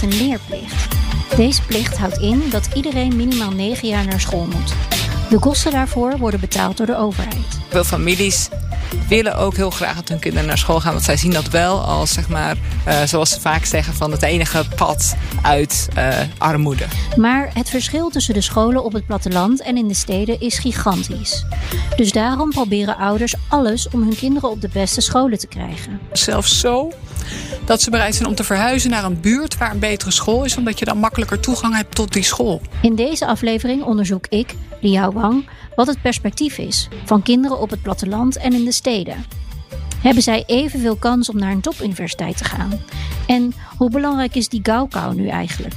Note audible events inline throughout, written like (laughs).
Heeft een leerplicht. Deze plicht houdt in dat iedereen minimaal 9 jaar naar school moet. De kosten daarvoor worden betaald door de overheid. Veel families willen ook heel graag dat hun kinderen naar school gaan. Want zij zien dat wel als, zeg maar, uh, zoals ze vaak zeggen, van het enige pad uit uh, armoede. Maar het verschil tussen de scholen op het platteland en in de steden is gigantisch. Dus daarom proberen ouders alles om hun kinderen op de beste scholen te krijgen. Zelfs zo dat ze bereid zijn om te verhuizen naar een buurt waar een betere school is, omdat je dan makkelijker toegang hebt tot die school. In deze aflevering onderzoek ik, Liao Wang, wat het perspectief is van kinderen op het platteland en in de steden. Hebben zij evenveel kans om naar een topuniversiteit te gaan? En hoe belangrijk is die Gaokao nu eigenlijk?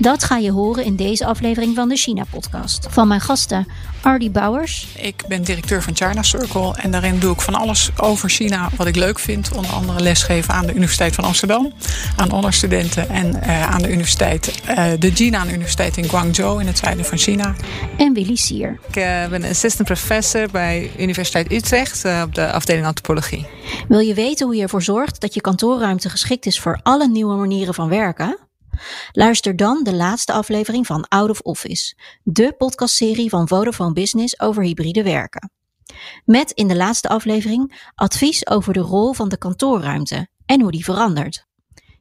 Dat ga je horen in deze aflevering van de China-podcast. Van mijn gasten Ardy Bouwers. Ik ben directeur van China Circle en daarin doe ik van alles over China wat ik leuk vind. Onder andere lesgeven aan de Universiteit van Amsterdam, aan onderstudenten en uh, aan de universiteit, uh, de Jinan Universiteit in Guangzhou in het zuiden van China. En Willy Sier. Ik uh, ben assistant professor bij Universiteit Utrecht op de afdeling antropologie. Wil je weten hoe je ervoor zorgt dat je kantoorruimte geschikt is voor alle nieuwe manieren van werken? Luister dan de laatste aflevering van Out of Office, de podcastserie van Vodafone Business over hybride werken. Met in de laatste aflevering advies over de rol van de kantoorruimte en hoe die verandert.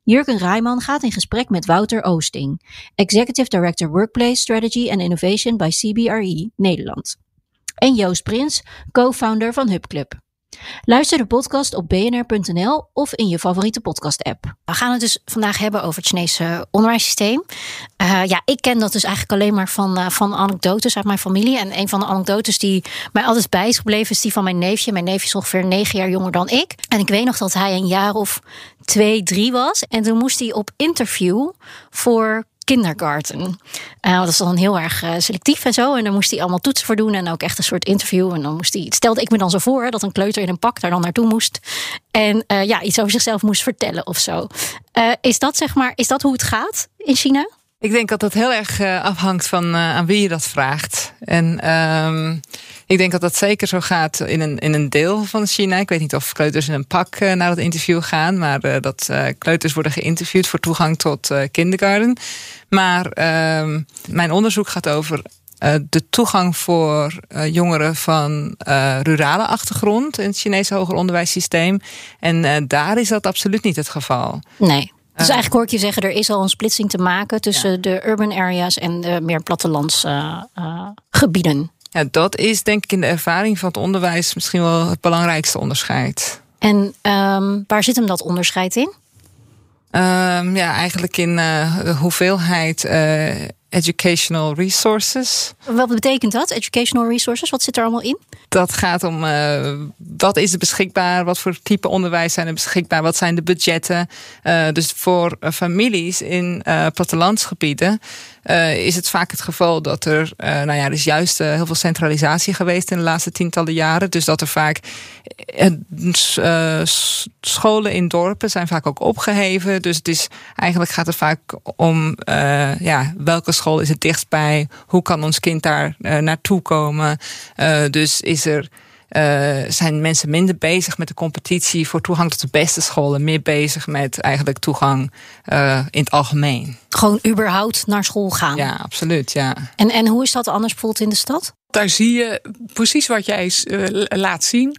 Jurgen Rijman gaat in gesprek met Wouter Oosting, Executive Director Workplace Strategy and Innovation bij CBRE Nederland. En Joost Prins, co-founder van HubClub. Luister de podcast op bnr.nl of in je favoriete podcast-app. We gaan het dus vandaag hebben over het Chinese onderwijssysteem. Uh, ja, ik ken dat dus eigenlijk alleen maar van, uh, van anekdotes uit mijn familie. En een van de anekdotes die mij altijd bij is gebleven, is die van mijn neefje. Mijn neefje is ongeveer negen jaar jonger dan ik. En ik weet nog dat hij een jaar of twee, drie was. En toen moest hij op interview voor kindergarten. Uh, dat is dan heel erg uh, selectief en zo. En dan moest hij allemaal toetsen voor doen en ook echt een soort interview. En dan moest hij, stelde ik me dan zo voor dat een kleuter in een pak daar dan naartoe moest. En uh, ja, iets over zichzelf moest vertellen of zo. is dat zeg maar, is dat hoe het gaat in China? Ik denk dat dat heel erg afhangt van aan wie je dat vraagt. En um, ik denk dat dat zeker zo gaat in een, in een deel van China. Ik weet niet of kleuters in een pak uh, naar dat interview gaan, maar uh, dat uh, kleuters worden geïnterviewd voor toegang tot kindergarten. Maar ehm, mijn onderzoek gaat over de toegang voor jongeren van rurale achtergrond in het Chinese hoger onderwijssysteem. En daar is dat absoluut niet het geval. Nee. Dus eigenlijk hoor ik je zeggen, er is al een splitsing te maken tussen ja. de urban areas en de meer plattelandsgebieden. Ja, dat is denk ik in de ervaring van het onderwijs misschien wel het belangrijkste onderscheid. En um, waar zit hem dat onderscheid in? Um, ja, eigenlijk in uh, de hoeveelheid uh, educational resources. Wat betekent dat, educational resources? Wat zit er allemaal in? Dat gaat om uh, wat is er beschikbaar, wat voor type onderwijs zijn er beschikbaar, wat zijn de budgetten. Uh, dus voor uh, families in plattelandsgebieden is het vaak het geval dat er, nou ja, er is juist heel veel centralisatie geweest in de laatste tientallen jaren. Dus dat er vaak scholen in dorpen zijn vaak ook opgeheven. Dus het is eigenlijk gaat het vaak om ja, welke school is het dichtstbij, hoe kan ons kind daar naartoe komen. dus is er, uh, zijn mensen minder bezig met de competitie voor toegang tot de beste scholen, meer bezig met eigenlijk toegang in het algemeen. Gewoon überhaupt naar school gaan. Ja, absoluut. Ja. En, en hoe is dat anders bijvoorbeeld in de stad? Daar zie je precies wat jij uh, laat zien.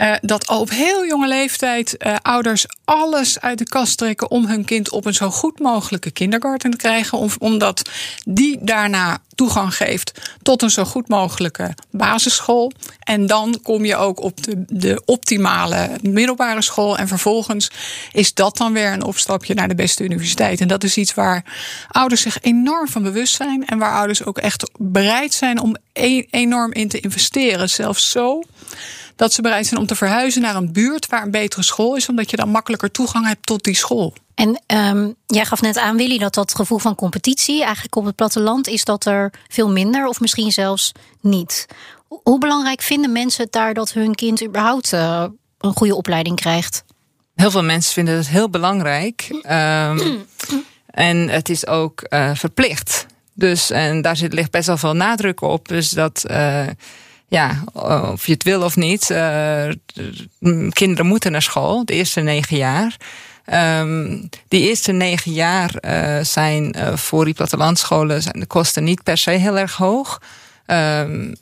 Uh, dat al op heel jonge leeftijd uh, ouders alles uit de kast trekken om hun kind op een zo goed mogelijke kindergarten te krijgen. Om, omdat die daarna toegang geeft tot een zo goed mogelijke basisschool. En dan kom je ook op de, de optimale middelbare school. En vervolgens is dat dan weer een opstapje naar de beste universiteit. En dat is iets waar ouders zich enorm van bewust zijn. En waar ouders ook echt bereid zijn om e enorm in te investeren. Zelfs zo dat ze bereid zijn om te verhuizen naar een buurt waar een betere school is, omdat je dan makkelijker toegang hebt tot die school. En um, jij gaf net aan, Willy, dat dat gevoel van competitie eigenlijk op het platteland is dat er veel minder of misschien zelfs niet. Hoe belangrijk vinden mensen het daar dat hun kind überhaupt uh, een goede opleiding krijgt? Heel veel mensen vinden het heel belangrijk. Um, (clears throat) en het is ook uh, verplicht. Dus en daar zit, ligt best wel veel nadruk op. Dus dat, uh, ja, of je het wil of niet, uh, kinderen moeten naar school, de eerste negen jaar. Um, die eerste negen jaar uh, zijn voor die plattelandscholen zijn de kosten niet per se heel erg hoog. Um,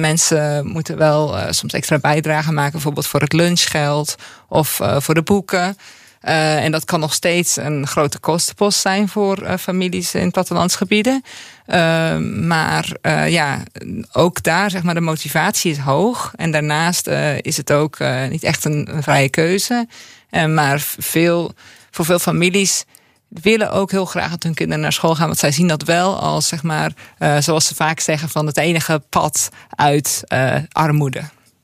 mensen moeten wel soms extra bijdragen maken, bijvoorbeeld voor het lunchgeld of voor de boeken. Uh, en dat kan nog steeds een grote kostenpost zijn voor uh, families in plattelandsgebieden. Uh, maar ja, ook daar zeg maar de motivatie is hoog. En daarnaast is het ook niet echt een, een vrije keuze. maar veel, voor veel families willen ook heel graag dat hun kinderen naar school gaan. Want zij zien dat wel als, zeg maar, zoals ze vaak zeggen, van het enige pad uit armoede.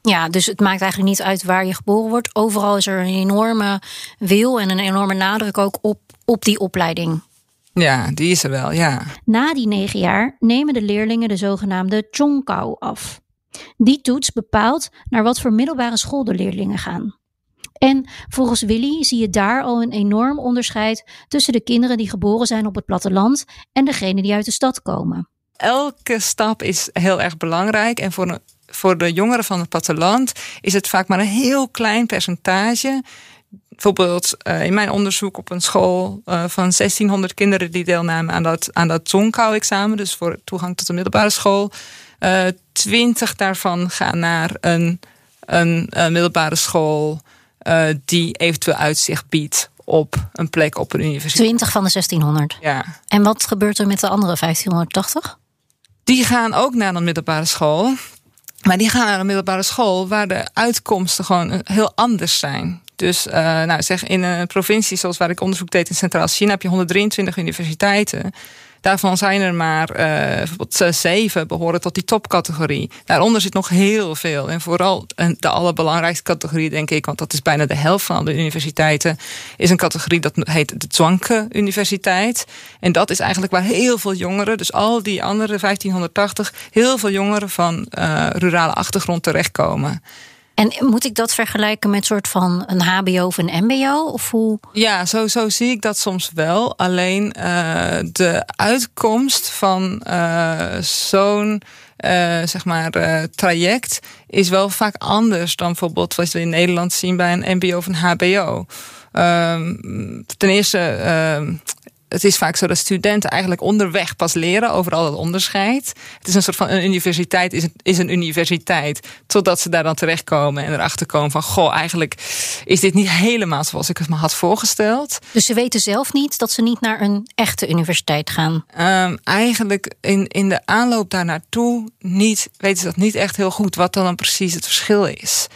Ja, dus het maakt eigenlijk niet uit waar je geboren wordt. Overal is er een enorme wil en een enorme nadruk ook op, op die opleiding. Ja, die is er wel, ja. Na die negen jaar nemen de leerlingen de zogenaamde Chongkao af. Die toets bepaalt naar wat voor middelbare school de leerlingen gaan. En volgens Willy zie je daar al een enorm onderscheid tussen de kinderen die geboren zijn op het platteland en degenen die uit de stad komen. Elke stap is heel erg belangrijk en voor een voor de jongeren van het platteland is het vaak maar een heel klein percentage. Bijvoorbeeld uh, in mijn onderzoek op een school uh, van 1600 kinderen die deelnamen aan dat, aan dat Zonkou-examen, dus voor toegang tot de middelbare school. Uh, eh, 20 daarvan gaan naar een, een, een middelbare school die eventueel uitzicht biedt op een plek op een universiteit. 20 van de 1600? Ja. En wat gebeurt er met de andere 1580? Die gaan ook naar een middelbare school. Maar die gaan naar een middelbare school waar de uitkomsten gewoon heel anders zijn. Dus uh, nou, zeg in een provincie zoals waar ik onderzoek deed in Centraal China heb je 123 universiteiten. Daarvan zijn er maar uh, zeven behoren tot die topcategorie. Daaronder zit nog heel veel. En vooral de allerbelangrijkste categorie, denk ik, want dat is bijna de helft van de universiteiten, is een categorie dat heet de Zwanke Universiteit. En dat is eigenlijk waar heel veel jongeren, dus al die andere 1580, heel veel jongeren van uh, rurale achtergrond terechtkomen. En moet ik dat vergelijken met soort van een HBO of een MBO? Of hoe? Ja, zo, zo zie ik dat soms wel. Alleen uh, de uitkomst van uh, zo'n uh, zeg maar, traject is wel vaak anders dan bijvoorbeeld wat we in Nederland zien bij een MBO of een HBO. Ehm, ten eerste ehm, het is vaak zo dat studenten eigenlijk onderweg pas leren over al dat onderscheid. Het is een soort van een universiteit is een, is een universiteit. Totdat ze daar dan terechtkomen en erachter komen van goh, eigenlijk is dit niet helemaal zoals ik het me had voorgesteld. Dus ze weten zelf niet dat ze niet naar een echte universiteit gaan? Um, eigenlijk in, in de aanloop daar naartoe niet, weten ze dat niet echt heel goed wat dan precies het verschil is.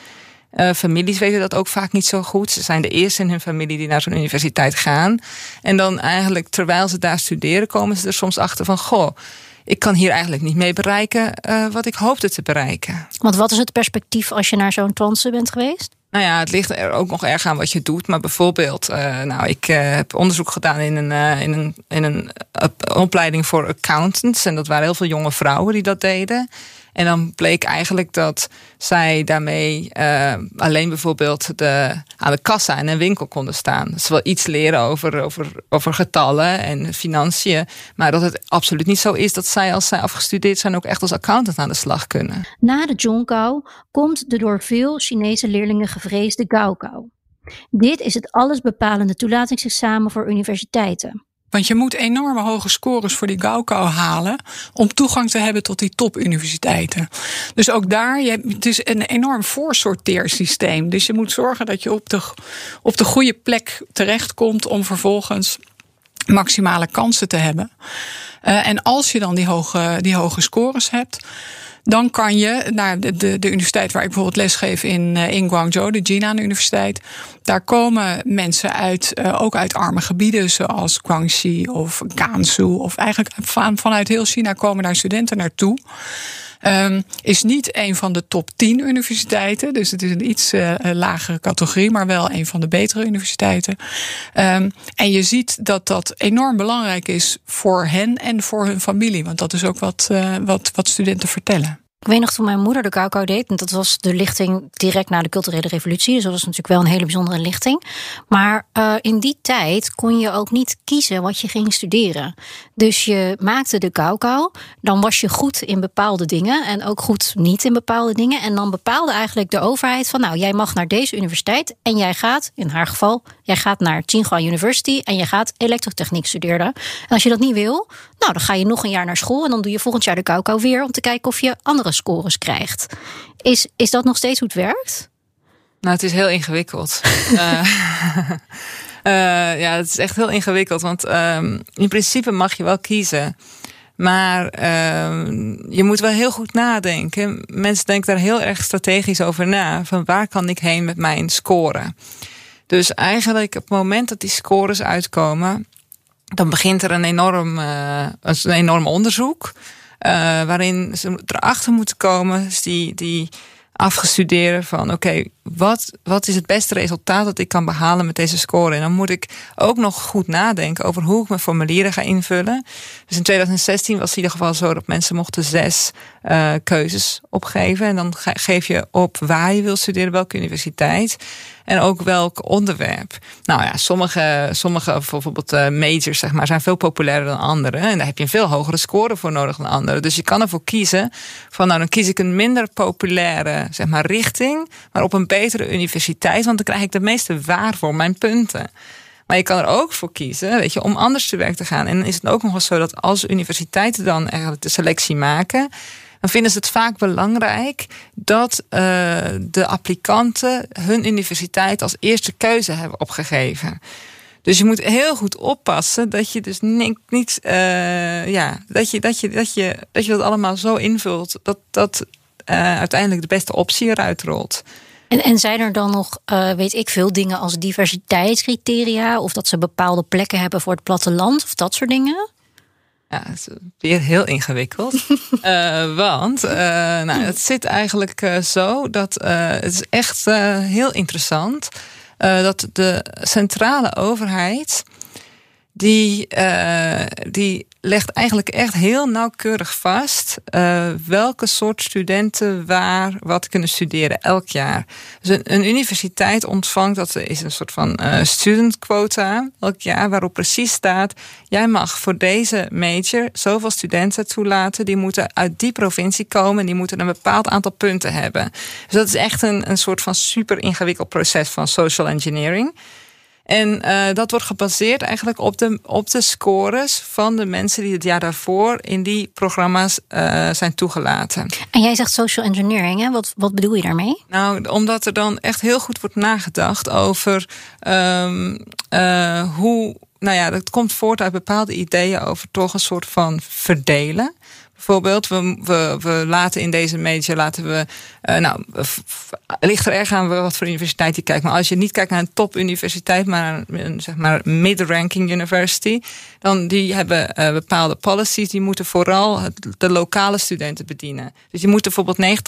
Uh, families weten dat ook vaak niet zo goed. Ze zijn de eerste in hun familie die naar zo'n universiteit gaan. En dan eigenlijk, terwijl ze daar studeren, komen ze er soms achter van: goh, ik kan hier eigenlijk niet mee bereiken uh, wat ik hoopte te bereiken. Want wat is het perspectief als je naar zo'n transe bent geweest? Nou ja, het ligt er ook nog erg aan wat je doet. Maar bijvoorbeeld, uh, nou, ik uh, heb onderzoek gedaan in een, uh, in een, in een opleiding voor accountants. En dat waren heel veel jonge vrouwen die dat deden. En dan bleek eigenlijk dat zij daarmee uh, alleen bijvoorbeeld de, aan de kassa in een winkel konden staan. Ze wel iets leren over, over, over getallen en financiën. Maar dat het absoluut niet zo is dat zij, als zij afgestudeerd zijn, ook echt als accountant aan de slag kunnen. Na de Zhongkao komt de door veel Chinese leerlingen gevreesde Gaokao. Dit is het allesbepalende toelatingsexamen voor universiteiten. Want je moet enorme hoge scores voor die Gaokao halen om toegang te hebben tot die topuniversiteiten. Dus ook daar, je het is een enorm voorsorteersysteem. Dus je moet zorgen dat je op de, op de goede plek terechtkomt om vervolgens maximale kansen te hebben. Uh, en als je dan die hoge, die hoge scores hebt, dan kan je naar de, de, de universiteit waar ik bijvoorbeeld lesgeef in, uh, in Guangzhou, de Jinan Universiteit. Daar komen mensen uit, uh, ook uit arme gebieden, zoals Guangxi of Gansu. Of eigenlijk van, vanuit heel China komen daar studenten naartoe. Um, is niet een van de top 10 universiteiten. Dus het is een iets uh, lagere categorie, maar wel een van de betere universiteiten. Um, en je ziet dat dat enorm belangrijk is voor hen en voor hun familie. Want dat is ook wat, uh, wat, wat studenten vertellen. Ik weet nog toen mijn moeder de Kauko deed. En dat was de lichting direct na de culturele revolutie. Dus dat was natuurlijk wel een hele bijzondere lichting. Maar uh, in die tijd kon je ook niet kiezen wat je ging studeren. Dus je maakte de Kauko. Dan was je goed in bepaalde dingen. En ook goed niet in bepaalde dingen. En dan bepaalde eigenlijk de overheid van... nou, jij mag naar deze universiteit. En jij gaat, in haar geval... jij gaat naar Tsinghua University. En je gaat elektrotechniek studeren. En als je dat niet wil... nou, dan ga je nog een jaar naar school. En dan doe je volgend jaar de Kauko weer... om te kijken of je andere scores krijgt. Is, is dat nog steeds hoe het werkt? Nou, het is heel ingewikkeld. uh, (laughs) uh, ja, het is echt heel ingewikkeld. Want um, in principe mag je wel kiezen. Maar uh, je moet wel heel goed nadenken. Mensen denken daar heel erg strategisch over na. Van waar kan ik heen met mijn score? Dus eigenlijk op het moment dat die scores uitkomen... dan begint er een enorm, uh, een enorm onderzoek... Uh, waarin ze erachter moeten komen, dus die, die afgestuderen van oké, wat, wat is het beste resultaat dat ik kan behalen met deze score? En dan moet ik ook nog goed nadenken over hoe ik mijn formulieren ga invullen. Dus in 2016 was het in ieder geval zo dat mensen mochten zes uh, keuzes opgeven. En dan geef je op waar je wil studeren, welke universiteit. En ook welk onderwerp. Nou ja, sommige, sommige bijvoorbeeld uh, majors zeg maar, zijn veel populairder dan andere. En daar heb je een veel hogere score voor nodig dan andere. Dus je kan ervoor kiezen van nou dan kies ik een minder populaire zeg maar, richting. Maar op een betere universiteit. Want dan krijg ik de meeste waar voor mijn punten. Maar je kan er ook voor kiezen, weet je, om anders te werk te gaan. En is het ook nog wel zo dat als universiteiten dan eigenlijk de selectie maken, dan vinden ze het vaak belangrijk dat uh, de applicanten hun universiteit als eerste keuze hebben opgegeven. Dus je moet heel goed oppassen dat je dus niet, niet uh, ja, dat je, dat je, dat je, dat je dat allemaal zo invult dat dat uh, uiteindelijk de beste optie eruit rolt. En, en zijn er dan nog, uh, weet ik veel, dingen als diversiteitscriteria? Of dat ze bepaalde plekken hebben voor het platteland of dat soort dingen? Ja, het is weer heel ingewikkeld. uh, (laughs) want uh, nou, het zit eigenlijk zo dat het is echt heel interessant dat de centrale overheid die, die legt eigenlijk echt heel nauwkeurig vast uh, welke soort studenten waar wat kunnen studeren elk jaar. Dus een, universiteit ontvangt, dat is een soort van uh, studentquota elk jaar, waarop precies staat: jij mag voor deze major zoveel studenten toelaten, die moeten uit die provincie komen en die moeten een bepaald aantal punten hebben. Dus dat is echt een, een soort van super ingewikkeld proces van social engineering. En uh, dat wordt gebaseerd eigenlijk op de, op de scores van de mensen die het jaar daarvoor in die programma's uh, zijn toegelaten. En jij zegt social engineering, hè? Wat, wat bedoel je daarmee? Nou, omdat er dan echt heel goed wordt nagedacht over um, uh, hoe. Nou ja, dat komt voort uit bepaalde ideeën over toch een soort van verdelen. Bijvoorbeeld, we, we, we laten in deze major, laten we, uh, nou, ligt er erg aan wat voor universiteit je kijkt. Maar als je niet kijkt naar een topuniversiteit, maar een zeg maar mid-ranking university, dan die hebben uh, bepaalde policies, die moeten vooral de lokale studenten bedienen. Dus je moet bijvoorbeeld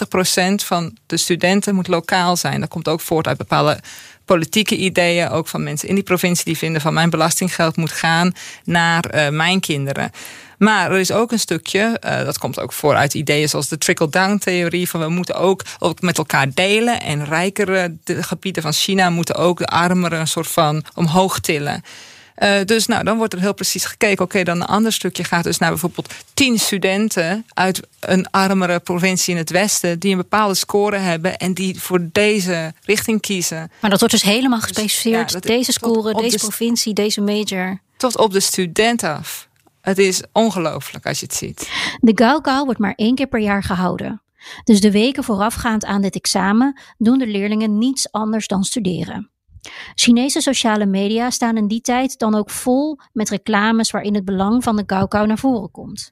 90% van de studenten moet lokaal zijn. Dat komt ook voort uit bepaalde politieke ideeën, ook van mensen in die provincie die vinden van mijn belastinggeld moet gaan naar uh, mijn kinderen. Maar er is ook een stukje, uh, dat komt ook voor uit ideeën zoals de trickle-down-theorie, van we moeten ook, ook met elkaar delen. En rijkere gebieden van China moeten ook de armeren een soort van omhoog tillen. Uh, dus nou, dan wordt er heel precies gekeken. Oké, dan een ander stukje gaat dus naar bijvoorbeeld tien studenten uit een armere provincie in het westen. die een bepaalde score hebben en die voor deze richting kiezen. Maar dat wordt dus helemaal dus, gespecificeerd. ja, deze score, deze provincie, deze major. Tot op de student af. Het is ongelooflijk als je het ziet. De Gaokao wordt maar één keer per jaar gehouden. Dus de weken voorafgaand aan dit examen doen de leerlingen niets anders dan studeren. Chinese sociale media staan in die tijd dan ook vol met reclames waarin het belang van de Gaokao naar voren komt.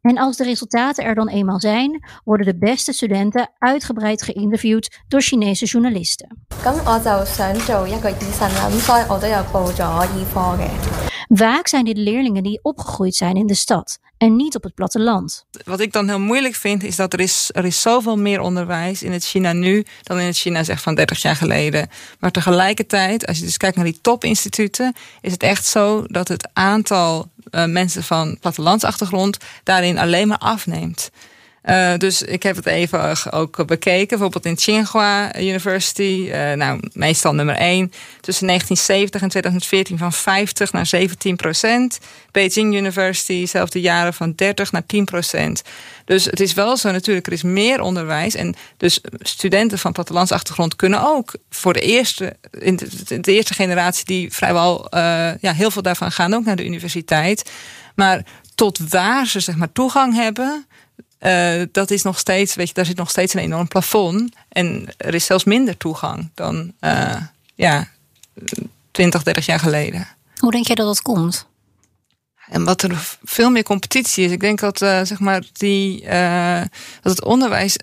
En als de resultaten er dan eenmaal zijn, worden de beste studenten uitgebreid geïnterviewd door Chinese journalisten. Vaak zijn dit leerlingen die opgegroeid zijn in de stad en niet op het platteland. Wat ik dan heel moeilijk vind, is dat er is, er is zoveel meer onderwijs in het China nu dan in het China zeg van 30 jaar geleden. Maar tegelijkertijd, als je dus kijkt naar die topinstituten, is het echt zo dat het aantal uh, mensen van plattelandsachtergrond daarin alleen maar afneemt. Uh, dus ik heb het even ook bekeken. Bijvoorbeeld in Tsinghua University. Uh, nou, meestal nummer 1. Tussen 1970 en 2014 van 50 naar 17 procent. Beijing University, zelfde jaren van 30 naar 10 procent. Dus het is wel zo natuurlijk, er is meer onderwijs. En dus studenten van plattelandsachtergrond kunnen ook voor de eerste, in de, eerste generatie die vrijwel uh, ja, heel veel daarvan gaan ook naar de universiteit. Maar tot waar ze zeg maar toegang hebben uh, dat is nog steeds, weet je, daar zit nog steeds een enorm plafond. En er is zelfs minder toegang dan uh, ja, 20, 30 jaar geleden. Hoe denk jij dat dat komt? En wat er veel meer competitie is. Ik denk dat, uh, zeg maar, die, dat het onderwijs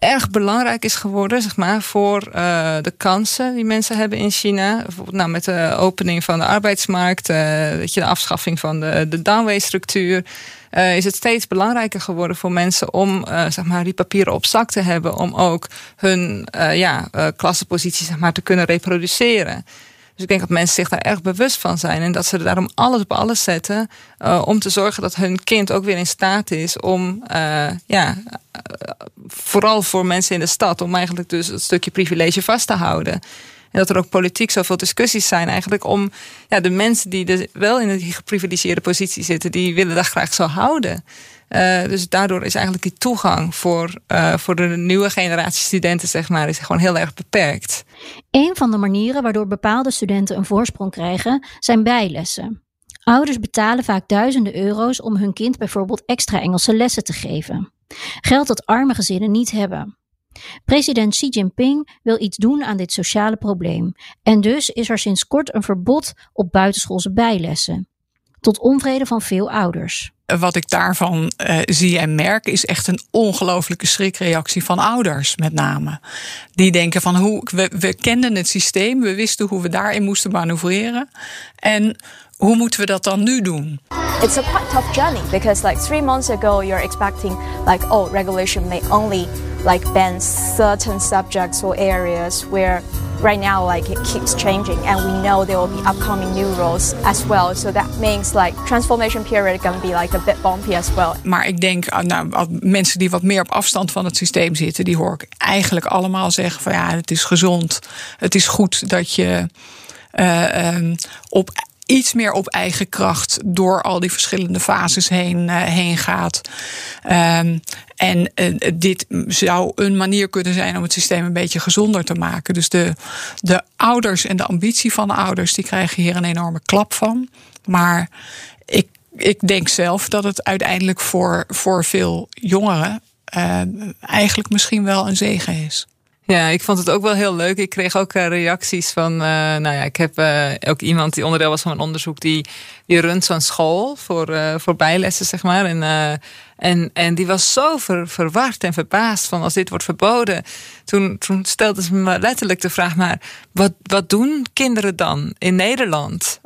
erg belangrijk is geworden, zeg maar, voor uh, de kansen die mensen hebben in China. Nou, met de opening van de arbeidsmarkt, uh, weet je, de afschaffing van de, de downway-structuur. Uh, is het steeds belangrijker geworden voor mensen om zeg maar, die papieren op zak te hebben. Om ook hun ja, klassenpositie zeg maar, te kunnen reproduceren. Dus ik denk dat mensen zich daar erg bewust van zijn. En dat ze er daarom alles op alles zetten. Uh, om te zorgen dat hun kind ook weer in staat is om, uh, ja, uh, vooral voor mensen in de stad, om eigenlijk dus het stukje privilege vast te houden. En dat er ook politiek zoveel discussies zijn eigenlijk om ja, de mensen die dus wel in die geprivilegeerde positie zitten, die willen dat graag zo houden. Uh, dus daardoor is eigenlijk die toegang voor, uh, voor de nieuwe generatie studenten, zeg maar, is gewoon heel erg beperkt. Een van de manieren waardoor bepaalde studenten een voorsprong krijgen, zijn bijlessen. Ouders betalen vaak duizenden euro's om hun kind bijvoorbeeld extra Engelse lessen te geven. Geld dat arme gezinnen niet hebben. President Xi Jinping wil iets doen aan dit sociale probleem. En dus is er sinds kort een verbod op buitenschoolse bijlessen. Tot onvrede van veel ouders wat ik daarvan uh, zie en merk, is echt een ongelofelijke schrikreactie van ouders, met name. Die denken van hoe we, we kenden het systeem, we wisten hoe we daarin moesten manoeuvreren. En hoe moeten we dat dan nu doen? It's a quite tough journey because like three months ago you're expecting like oh regulation may only like ban certain subjects or areas where right now like it keeps changing and we know there will be upcoming new rules as well. So that means like transformation period can be like a bit bumpy as well. Maar ik denk ah, nou mensen die wat meer op afstand van het systeem zitten die hoor ik eigenlijk allemaal zeggen van ja het is gezond. Het is goed dat je uh, um, op iets meer op eigen kracht door al die verschillende fases heen, uh, heen gaat. Um, en uh, dit zou een manier kunnen zijn om het systeem een beetje gezonder te maken. Dus de, de ouders en de ambitie van de ouders, die krijgen hier een enorme klap van. Maar ik, ik denk zelf dat het uiteindelijk voor, voor veel jongeren uh, eigenlijk misschien wel een zegen is. Ja, ik vond het ook wel heel leuk. Ik kreeg ook uh, reacties van, uh, nou ja, ik heb uh, ook iemand die onderdeel was van een onderzoek die, die runt zo'n school voor, voor bijlessen, zeg maar. En, en, en die was zo ver, verward en verbaasd van als dit wordt verboden. Toen, toen stelde ze me letterlijk de vraag, maar wat, wat doen kinderen dan in Nederland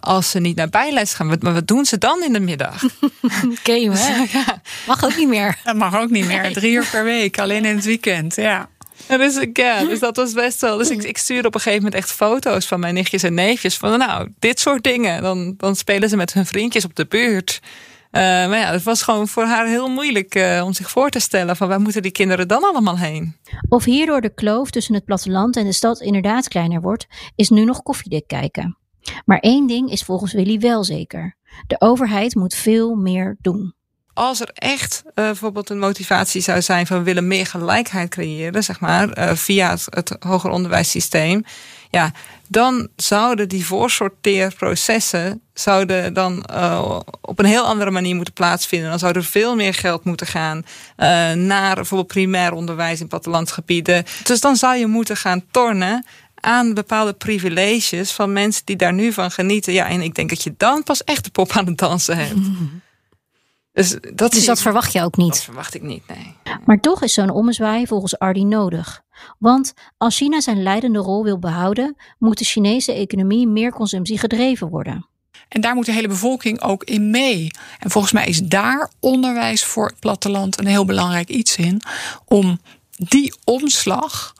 als ze niet naar bijles gaan? Wat, maar wat doen ze dan in de middag? (laughs) Oké, hè? (laughs) ja. Mag ook niet meer. Dat mag ook niet meer. Drie uur per week, alleen in het weekend, ja. Dus, ja, dus dat was best wel. Dus ik, ik stuurde op een gegeven moment echt foto's van mijn nichtjes en neefjes. Van nou, dit soort dingen. Dan, dan spelen ze met hun vriendjes op de buurt. Uh, maar ja, het was gewoon voor haar heel moeilijk uh, om zich voor te stellen van waar moeten die kinderen dan allemaal heen? Of hierdoor de kloof tussen het platteland en de stad inderdaad kleiner wordt, is nu nog koffiedik kijken. Maar één ding is volgens Willy wel zeker. De overheid moet veel meer doen als er echt uh, bijvoorbeeld een motivatie zou zijn van we willen meer gelijkheid creëren, zeg maar, uh, via het, hoger onderwijssysteem, ja, dan zouden die voorsorteerprocessen zouden dan uh, op een heel andere manier moeten plaatsvinden. Dan zou er veel meer geld moeten gaan naar bijvoorbeeld primair onderwijs in plattelandsgebieden. Dus dan zou je moeten gaan tornen aan bepaalde privileges van mensen die daar nu van genieten. Ja, en ik denk dat je dan pas echt de pop aan het dansen hebt. (laughs) Dus dat, dus dat verwacht je ook niet? Dat verwacht ik niet, nee. Maar toch is zo'n ommezwaai volgens Ardi nodig. Want als China zijn leidende rol wil behouden, moet de Chinese economie meer consumptie gedreven worden. En daar moet de hele bevolking ook in mee. En volgens mij is daar onderwijs voor het platteland een heel belangrijk iets in. Om die omslag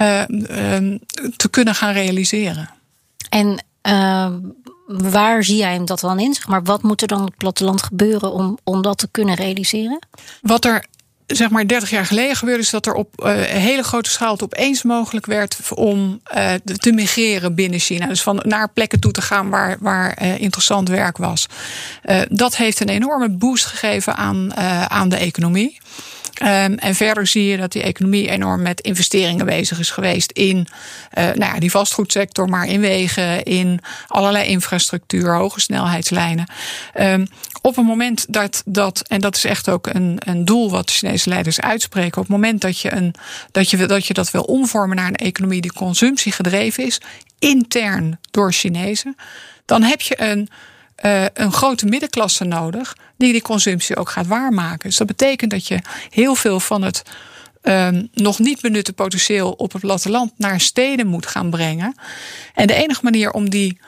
uh, uh, te kunnen gaan realiseren. En uh, waar zie jij hem dat dan in? Zeg maar, wat moet er dan op het platteland gebeuren om, om dat te kunnen realiseren? Wat er zeg maar 30 jaar geleden gebeurde, is dat er op uh, hele grote schaal het opeens mogelijk werd om uh, te migreren binnen China. Dus van naar plekken toe te gaan waar, waar uh, interessant werk was. dat heeft een enorme boost gegeven aan, aan de economie. Um, en verder zie je dat die economie enorm met investeringen bezig is geweest in uh, nou ja, die vastgoedsector, maar in wegen, in allerlei infrastructuur, hoge snelheidslijnen. Um, op het moment dat dat, en dat is echt ook een, een doel wat de Chinese leiders uitspreken, op het moment dat je, een, dat, je, dat je dat wil omvormen naar een economie die consumptie gedreven is, intern door Chinezen, dan heb je een uh, een grote middenklasse nodig die die consumptie ook gaat waarmaken. Dus dat betekent dat je heel veel van het um, nog niet benutte potentieel op het platteland naar steden moet gaan brengen. En de enige manier om die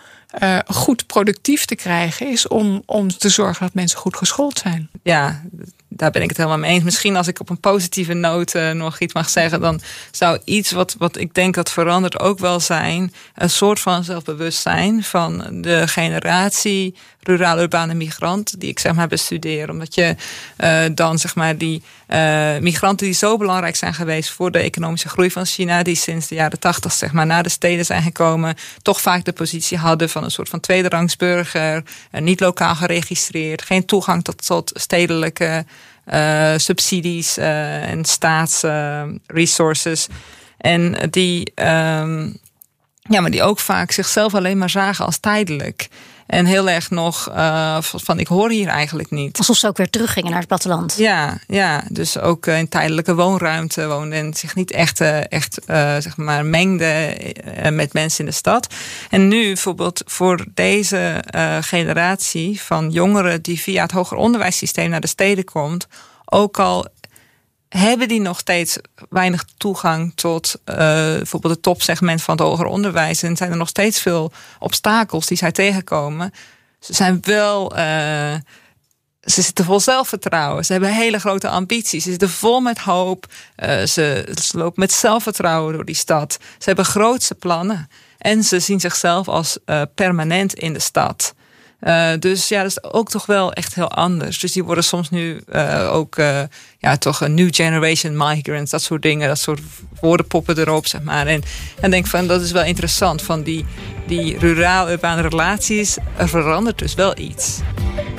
uh, goed productief te krijgen is om, om te zorgen dat mensen goed geschoold zijn. Ja, daar ben ik het helemaal mee eens. Misschien als ik op een positieve noot uh, nog iets mag zeggen, dan zou iets wat, wat ik denk dat verandert ook wel zijn. Een soort van zelfbewustzijn van de generatie ruraal-urbane migrant die ik zeg maar bestudeer. Omdat je uh, dan zeg maar die uh, migranten die zo belangrijk zijn geweest voor de economische groei van China, die sinds de jaren tachtig zeg maar naar de steden zijn gekomen, toch vaak de positie hadden van een soort van tweederangsburger, niet lokaal geregistreerd, geen toegang tot, stedelijke uh, subsidies uh, en staatsresources. en die, um, ja, maar die ook vaak zichzelf alleen maar zagen als tijdelijk. En heel erg nog uh, van ik hoor hier eigenlijk niet. Alsof ze ook weer teruggingen naar het platteland. Ja, ja dus ook in tijdelijke woonruimte woonden en zich niet echt, echt uh, zeg maar mengden met mensen in de stad. En nu bijvoorbeeld voor deze uh, generatie van jongeren die via het hoger onderwijssysteem naar de steden komt, ook al hebben die nog steeds weinig toegang tot uh, bijvoorbeeld het topsegment van het hoger onderwijs. En zijn er nog steeds veel obstakels die zij tegenkomen. Ze zijn wel. Uh, ze zitten vol zelfvertrouwen. Ze hebben hele grote ambities. Ze zitten vol met hoop. Ze, ze lopen met zelfvertrouwen door die stad. Ze hebben grootse plannen. En ze zien zichzelf als permanent in de stad. Uh, dus ja, dat is ook toch wel echt heel anders. Dus die worden soms nu uh, ook uh, ja, toch een new generation migrants, dat soort dingen, dat soort woorden poppen erop, zeg maar. En dan denk van dat is wel interessant, van die, die ruraal-urbane relaties, er verandert dus wel iets.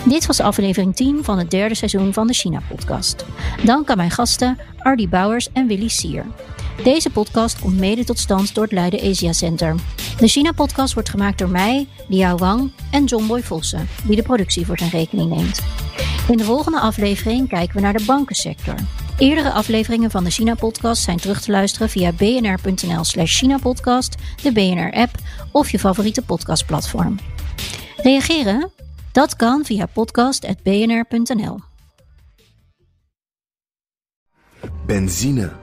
Dit was aflevering 10 van het derde seizoen van de China-podcast. Dank aan mijn gasten Ardy Bouwers en Willy Sier. Deze podcast komt mede tot stand door het Leiden Asia Center. De China-podcast wordt gemaakt door mij, Liao Wang en John Boy Vossen, die de productie voor zijn rekening neemt. In de volgende aflevering kijken we naar de bankensector. Eerdere afleveringen van de China-podcast zijn terug te luisteren via bnr.nl slash China-podcast, de BNR-app of je favoriete podcastplatform. Reageren? Dat kan via podcast.bnr.nl. Benzine